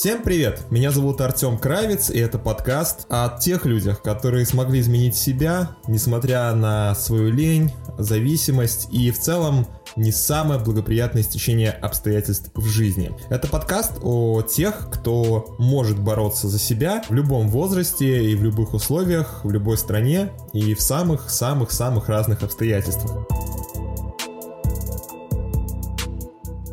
Всем привет! Меня зовут Артем Кравец, и это подкаст о тех людях, которые смогли изменить себя, несмотря на свою лень, зависимость и в целом не самое благоприятное стечение обстоятельств в жизни. Это подкаст о тех, кто может бороться за себя в любом возрасте и в любых условиях, в любой стране и в самых-самых-самых разных обстоятельствах.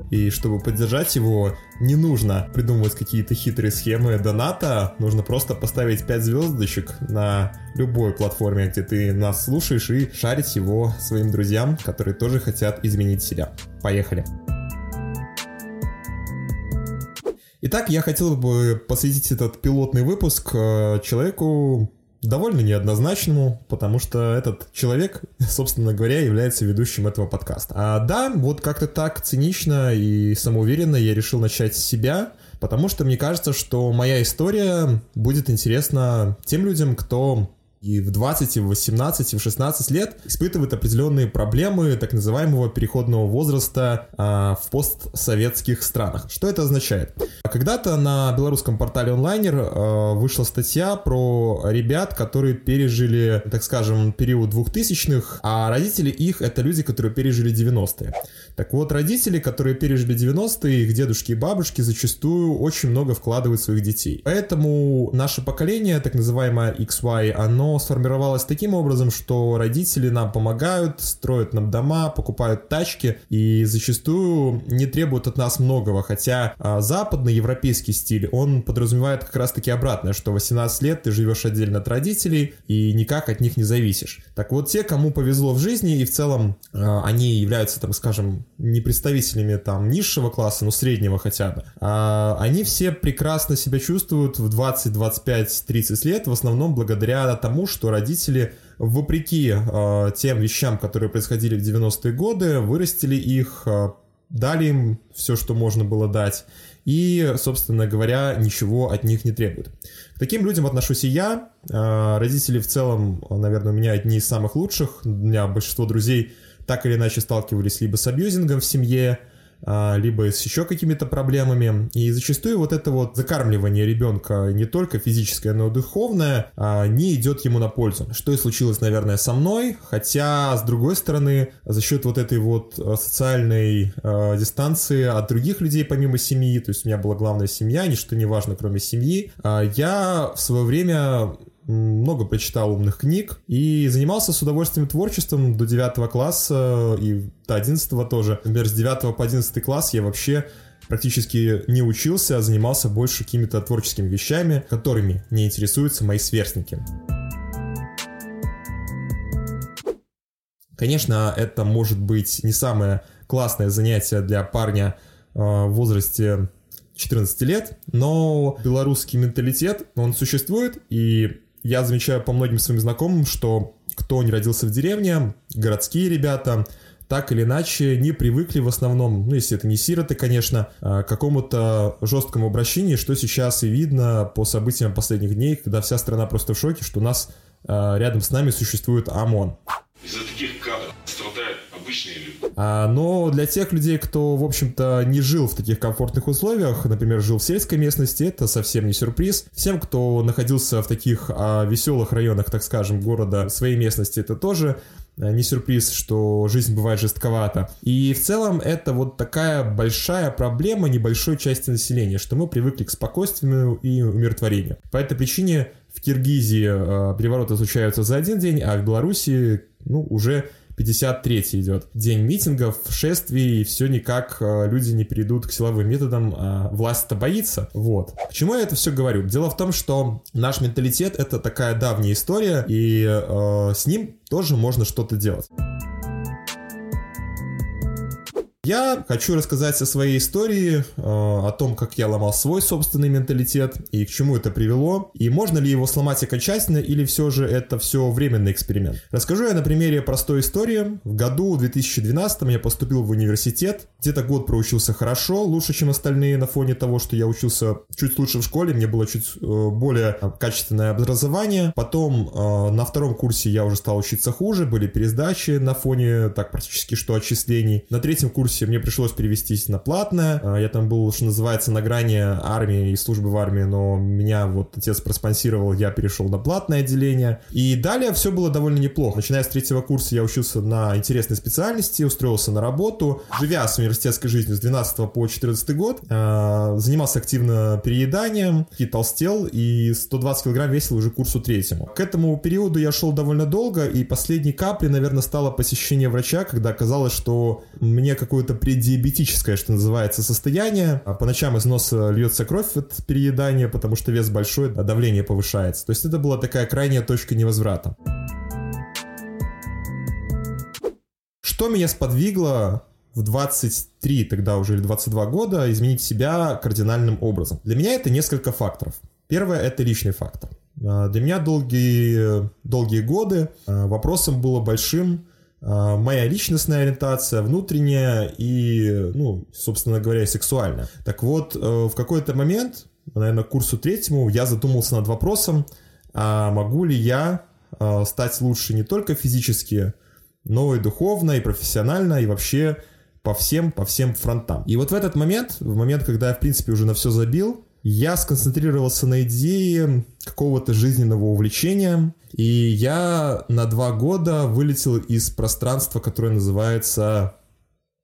И чтобы поддержать его, не нужно придумывать какие-то хитрые схемы доната, нужно просто поставить 5 звездочек на любой платформе, где ты нас слушаешь, и шарить его своим друзьям, которые тоже хотят изменить себя. Поехали! Итак, я хотел бы посвятить этот пилотный выпуск э, человеку, довольно неоднозначному, потому что этот человек, собственно говоря, является ведущим этого подкаста. А да, вот как-то так цинично и самоуверенно я решил начать с себя, потому что мне кажется, что моя история будет интересна тем людям, кто и в 20, и в 18, и в 16 лет испытывает определенные проблемы так называемого переходного возраста а, в постсоветских странах. Что это означает? Когда-то на белорусском портале онлайнер а, вышла статья про ребят, которые пережили, так скажем, период 2000-х, а родители их это люди, которые пережили 90-е. Так вот, родители, которые пережили 90-е, их дедушки и бабушки зачастую очень много вкладывают в своих детей. Поэтому наше поколение, так называемое XY, оно сформировалось таким образом, что родители нам помогают, строят нам дома, покупают тачки и зачастую не требуют от нас многого, хотя а, западный европейский стиль, он подразумевает как раз-таки обратное, что 18 лет ты живешь отдельно от родителей и никак от них не зависишь. Так вот, те, кому повезло в жизни и в целом а, они являются, там, скажем, не представителями там низшего класса, но среднего хотя бы, а, они все прекрасно себя чувствуют в 20, 25, 30 лет, в основном благодаря тому, что родители вопреки э, тем вещам, которые происходили в 90-е годы, вырастили их, э, дали им все, что можно было дать, и, собственно говоря, ничего от них не требуют. К таким людям отношусь и я. Э, родители в целом, наверное, у меня одни из самых лучших. У меня большинство друзей так или иначе сталкивались либо с абьюзингом в семье, либо с еще какими-то проблемами. И зачастую вот это вот закармливание ребенка не только физическое, но и духовное а, не идет ему на пользу. Что и случилось, наверное, со мной, хотя, с другой стороны, за счет вот этой вот а, социальной дистанции от других людей помимо семьи, то есть у меня была главная семья, ничто не важно, кроме семьи, я в свое время много прочитал умных книг и занимался с удовольствием творчеством до 9 класса и до 11 тоже. Например, с 9 по 11 класс я вообще практически не учился, а занимался больше какими-то творческими вещами, которыми не интересуются мои сверстники. Конечно, это может быть не самое классное занятие для парня э, в возрасте 14 лет, но белорусский менталитет, он существует, и я замечаю по многим своим знакомым, что кто не родился в деревне, городские ребята, так или иначе не привыкли в основном, ну если это не сироты, конечно, а, к какому-то жесткому обращению, что сейчас и видно по событиям последних дней, когда вся страна просто в шоке, что у нас а, рядом с нами существует ОМОН. Обычные люди. А, но для тех людей, кто, в общем-то, не жил в таких комфортных условиях, например, жил в сельской местности, это совсем не сюрприз. Всем, кто находился в таких а, веселых районах, так скажем, города, своей местности, это тоже а, не сюрприз, что жизнь бывает жестковата. И в целом это вот такая большая проблема небольшой части населения, что мы привыкли к спокойствию и умиротворению. По этой причине в Киргизии э, перевороты случаются за один день, а в Беларуси ну, уже 53-й идет. День митингов, шествий, и все никак э, люди не перейдут к силовым методам, а власть-то боится. Вот. Почему я это все говорю? Дело в том, что наш менталитет — это такая давняя история, и э, с ним тоже можно что-то делать. Я хочу рассказать о своей истории, э, о том, как я ломал свой собственный менталитет и к чему это привело, и можно ли его сломать окончательно или все же это все временный эксперимент. Расскажу я на примере простой истории. В году 2012 я поступил в университет, где-то год проучился хорошо, лучше, чем остальные на фоне того, что я учился чуть лучше в школе, мне было чуть э, более качественное образование. Потом э, на втором курсе я уже стал учиться хуже, были пересдачи на фоне так практически что отчислений. На третьем курсе курсе мне пришлось перевестись на платное. А, я там был, что называется, на грани армии и службы в армии, но меня вот отец проспонсировал, я перешел на платное отделение. И далее все было довольно неплохо. Начиная с третьего курса я учился на интересной специальности, устроился на работу. Живя с университетской жизнью с 12 по 14 год, а, занимался активно перееданием, и толстел, и 120 килограмм весил уже курсу третьему. К этому периоду я шел довольно долго, и последней каплей, наверное, стало посещение врача, когда оказалось, что мне какое-то преддиабетическое, что называется, состояние. А по ночам из носа льется кровь от переедания, потому что вес большой, а давление повышается. То есть это была такая крайняя точка невозврата. Что меня сподвигло в 23, тогда уже или 22 года, изменить себя кардинальным образом? Для меня это несколько факторов. Первое – это личный фактор. А, для меня долгие, долгие годы а, вопросом было большим моя личностная ориентация, внутренняя и, ну, собственно говоря, сексуальная. Так вот, э, в какой-то момент, наверное, курсу третьему, я задумался над вопросом, а могу ли я стать лучше не только физически, но и духовно, и профессионально, и вообще по всем, по всем фронтам. И вот в этот момент, в момент, когда я, в принципе, уже на все забил, я сконцентрировался на идее какого-то жизненного увлечения, и я на два года вылетел из пространства, которое называется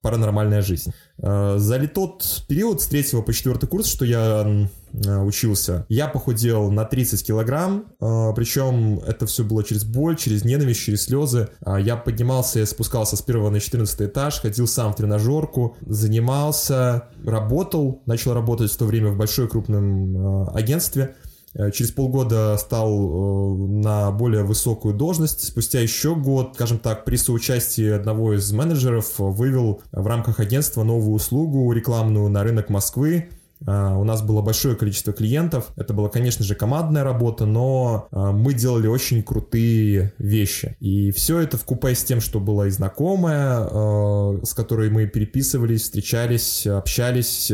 паранормальная жизнь. Э, за тот период с третьего по четвертый курс, что я учился, я похудел на 30 килограмм, э, причем это все было через боль, через ненависть, через слезы. Я поднимался и спускался с первого на 14 этаж, ходил сам в тренажерку, занимался, работал, начал работать в то время в большой крупном агентстве, Э, через полгода стал э, на более высокую должность. Спустя еще год, скажем так, при соучастии одного из менеджеров вывел в рамках агентства новую услугу рекламную на рынок Москвы а, у нас было большое количество клиентов. Это была, конечно же, командная работа, но а, мы делали очень крутые вещи. И все это в купе с тем, что была и знакомая, а, с которой мы переписывались, встречались, общались.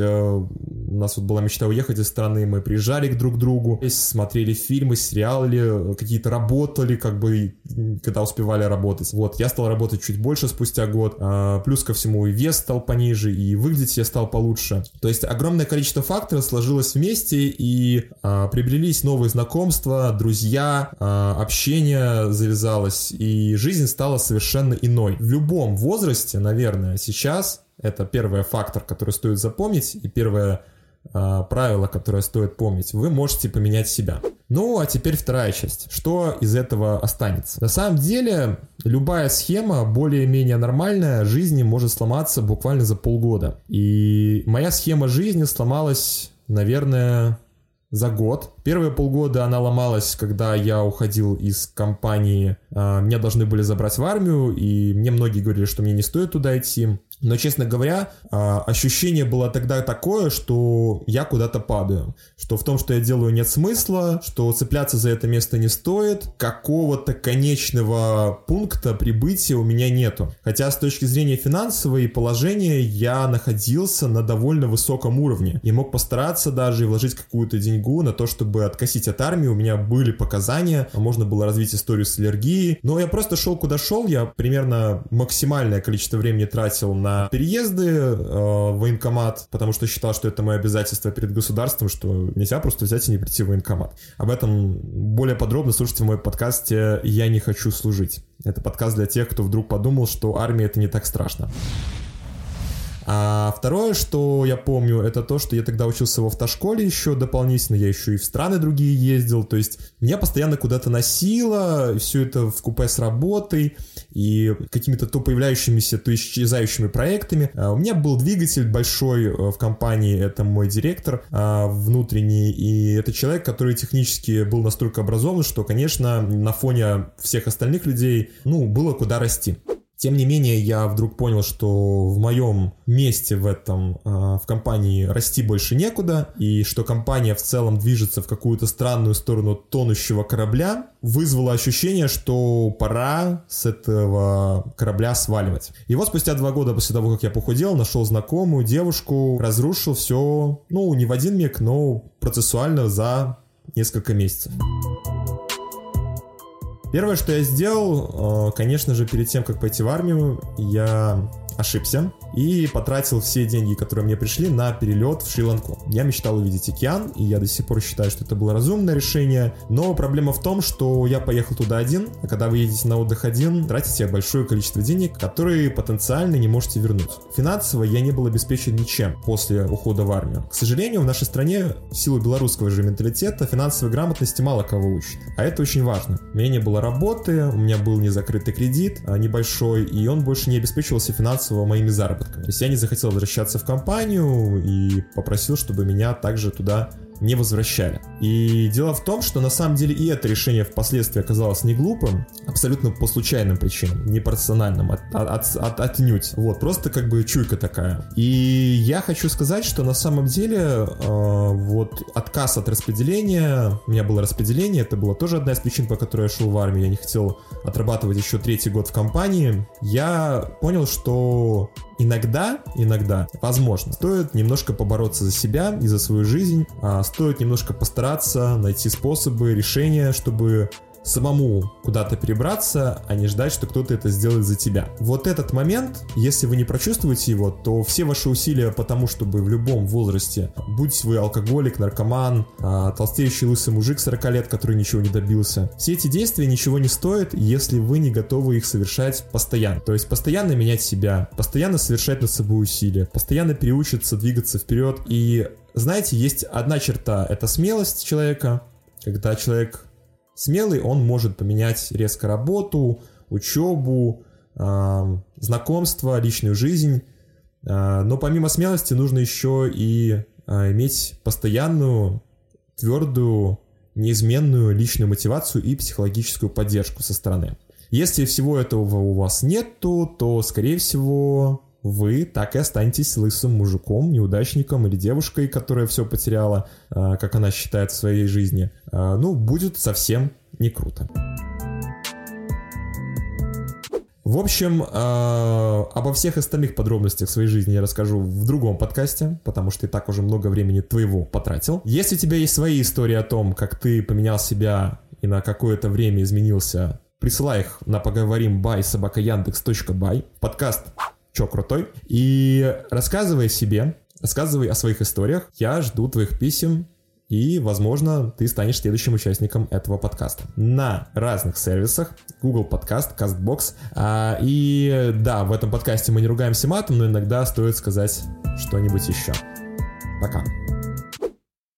У нас вот была мечта уехать из страны, мы приезжали к друг другу, смотрели фильмы, сериалы, какие-то работали, как бы, когда успевали работать. Вот, я стал работать чуть больше спустя год. Плюс ко всему и вес стал пониже, и выглядеть я стал получше. То есть огромное количество факторов сложилось вместе и а, приобрелись новые знакомства, друзья, а, общение завязалось, и жизнь стала совершенно иной. В любом возрасте, наверное, сейчас это первый фактор, который стоит запомнить, и первое а, правило, которое стоит помнить. Вы можете поменять себя. Ну, а теперь вторая часть. Что из этого останется? На самом деле, любая схема, более-менее нормальная, жизни может сломаться буквально за полгода. И моя схема жизни сломалась, наверное, за год. Первые полгода она ломалась, когда я уходил из компании. А, меня должны были забрать в армию, и мне многие говорили, что мне не стоит туда идти. Но, честно говоря, а, ощущение было тогда такое, что я куда-то падаю. Что в том, что я делаю, нет смысла, что цепляться за это место не стоит, какого-то конечного пункта прибытия у меня нету. Хотя с точки зрения финансовой положения я находился на довольно высоком уровне. И мог постараться даже и вложить какую-то деньгу на то, чтобы откосить от армии. У меня были показания, можно было развить историю с аллергией. Но я просто шел куда шел, я примерно максимальное количество времени тратил на на переезды э, в военкомат, потому что считал, что это мое обязательство перед государством, что нельзя просто взять и не прийти в военкомат. Об этом более подробно слушайте в моем подкасте «Я не хочу служить». Это подкаст для тех, кто вдруг подумал, что армия это не так страшно. А второе, что я помню, это то, что я тогда учился в автошколе еще дополнительно, я еще и в страны другие ездил, то есть меня постоянно куда-то носило, все это в купе с работой и какими-то то появляющимися, то исчезающими проектами. А у меня был двигатель большой э, в компании, это мой директор а, внутренний, и это человек, который технически был настолько образован, что, конечно, на фоне всех остальных людей, ну, было куда расти. Тем не менее, я вдруг понял, что в моем месте в этом, а, в компании расти больше некуда, и что компания в целом движется в какую-то странную сторону тонущего корабля, вызвало ощущение, что пора с этого корабля сваливать. И вот спустя два года после того, как я похудел, нашел знакомую девушку, разрушил все, ну, не в один миг, но процессуально за несколько месяцев. Первое, что я сделал, э, конечно же, перед тем, как пойти в армию, я ошибся и потратил все деньги, которые мне пришли, на перелет в Шри-Ланку. Я мечтал увидеть океан, и я до сих пор считаю, что это было разумное решение. Но проблема в том, что я поехал туда один, а когда вы едете на отдых один, тратите большое количество денег, которые потенциально не можете вернуть. Финансово я не был обеспечен ничем после ухода в армию. К сожалению, в нашей стране в силу белорусского же менталитета финансовой грамотности мало кого учат. А это очень важно. У меня не было работы, у меня был незакрытый кредит а, небольшой, и он больше не обеспечивался финансово моими заработками. То есть я не захотел возвращаться в компанию и попросил, чтобы меня также туда не возвращали. И дело в том, что на самом деле и это решение впоследствии оказалось не глупым, абсолютно по случайным причинам, не персональным, от, от, от, отнюдь. Вот, просто как бы чуйка такая. И я хочу сказать, что на самом деле э, вот отказ от распределения, у меня было распределение, это была тоже одна из причин, по которой я шел в армию, я не хотел отрабатывать еще третий год в компании. Я понял, что иногда, иногда, возможно, стоит немножко побороться за себя и за свою жизнь, а стоит немножко постараться найти способы, решения, чтобы самому куда-то перебраться, а не ждать, что кто-то это сделает за тебя. Вот этот момент, если вы не прочувствуете его, то все ваши усилия по тому, чтобы в любом возрасте, будь вы алкоголик, наркоман, а, толстеющий лысый мужик 40 лет, который ничего не добился, все эти действия ничего не стоят, если вы не готовы их совершать постоянно. То есть постоянно менять себя, постоянно совершать над собой усилия, постоянно переучиться двигаться вперед. И знаете, есть одна черта, это смелость человека, когда человек Смелый он может поменять резко работу, учебу, э, знакомство, личную жизнь. Э, но помимо смелости нужно еще и э, иметь постоянную, твердую, неизменную личную мотивацию и психологическую поддержку со стороны. Если всего этого у вас нету, то, скорее всего, вы так и останетесь лысым мужиком, неудачником или девушкой, которая все потеряла, а, как она считает в своей жизни. А, ну, будет совсем не круто. В общем, э, обо всех остальных подробностях своей жизни я расскажу в другом подкасте, потому что и так уже много времени твоего потратил. Если у тебя есть свои истории о том, как ты поменял себя и на какое-то время изменился, присылай их на поговорим бай собака бай подкаст чё крутой. И рассказывай себе, рассказывай о своих историях. Я жду твоих писем, и, возможно, ты станешь следующим участником этого подкаста. На разных сервисах. Google Podcast, CastBox. А, и да, в этом подкасте мы не ругаемся матом, но иногда стоит сказать что-нибудь еще. Пока.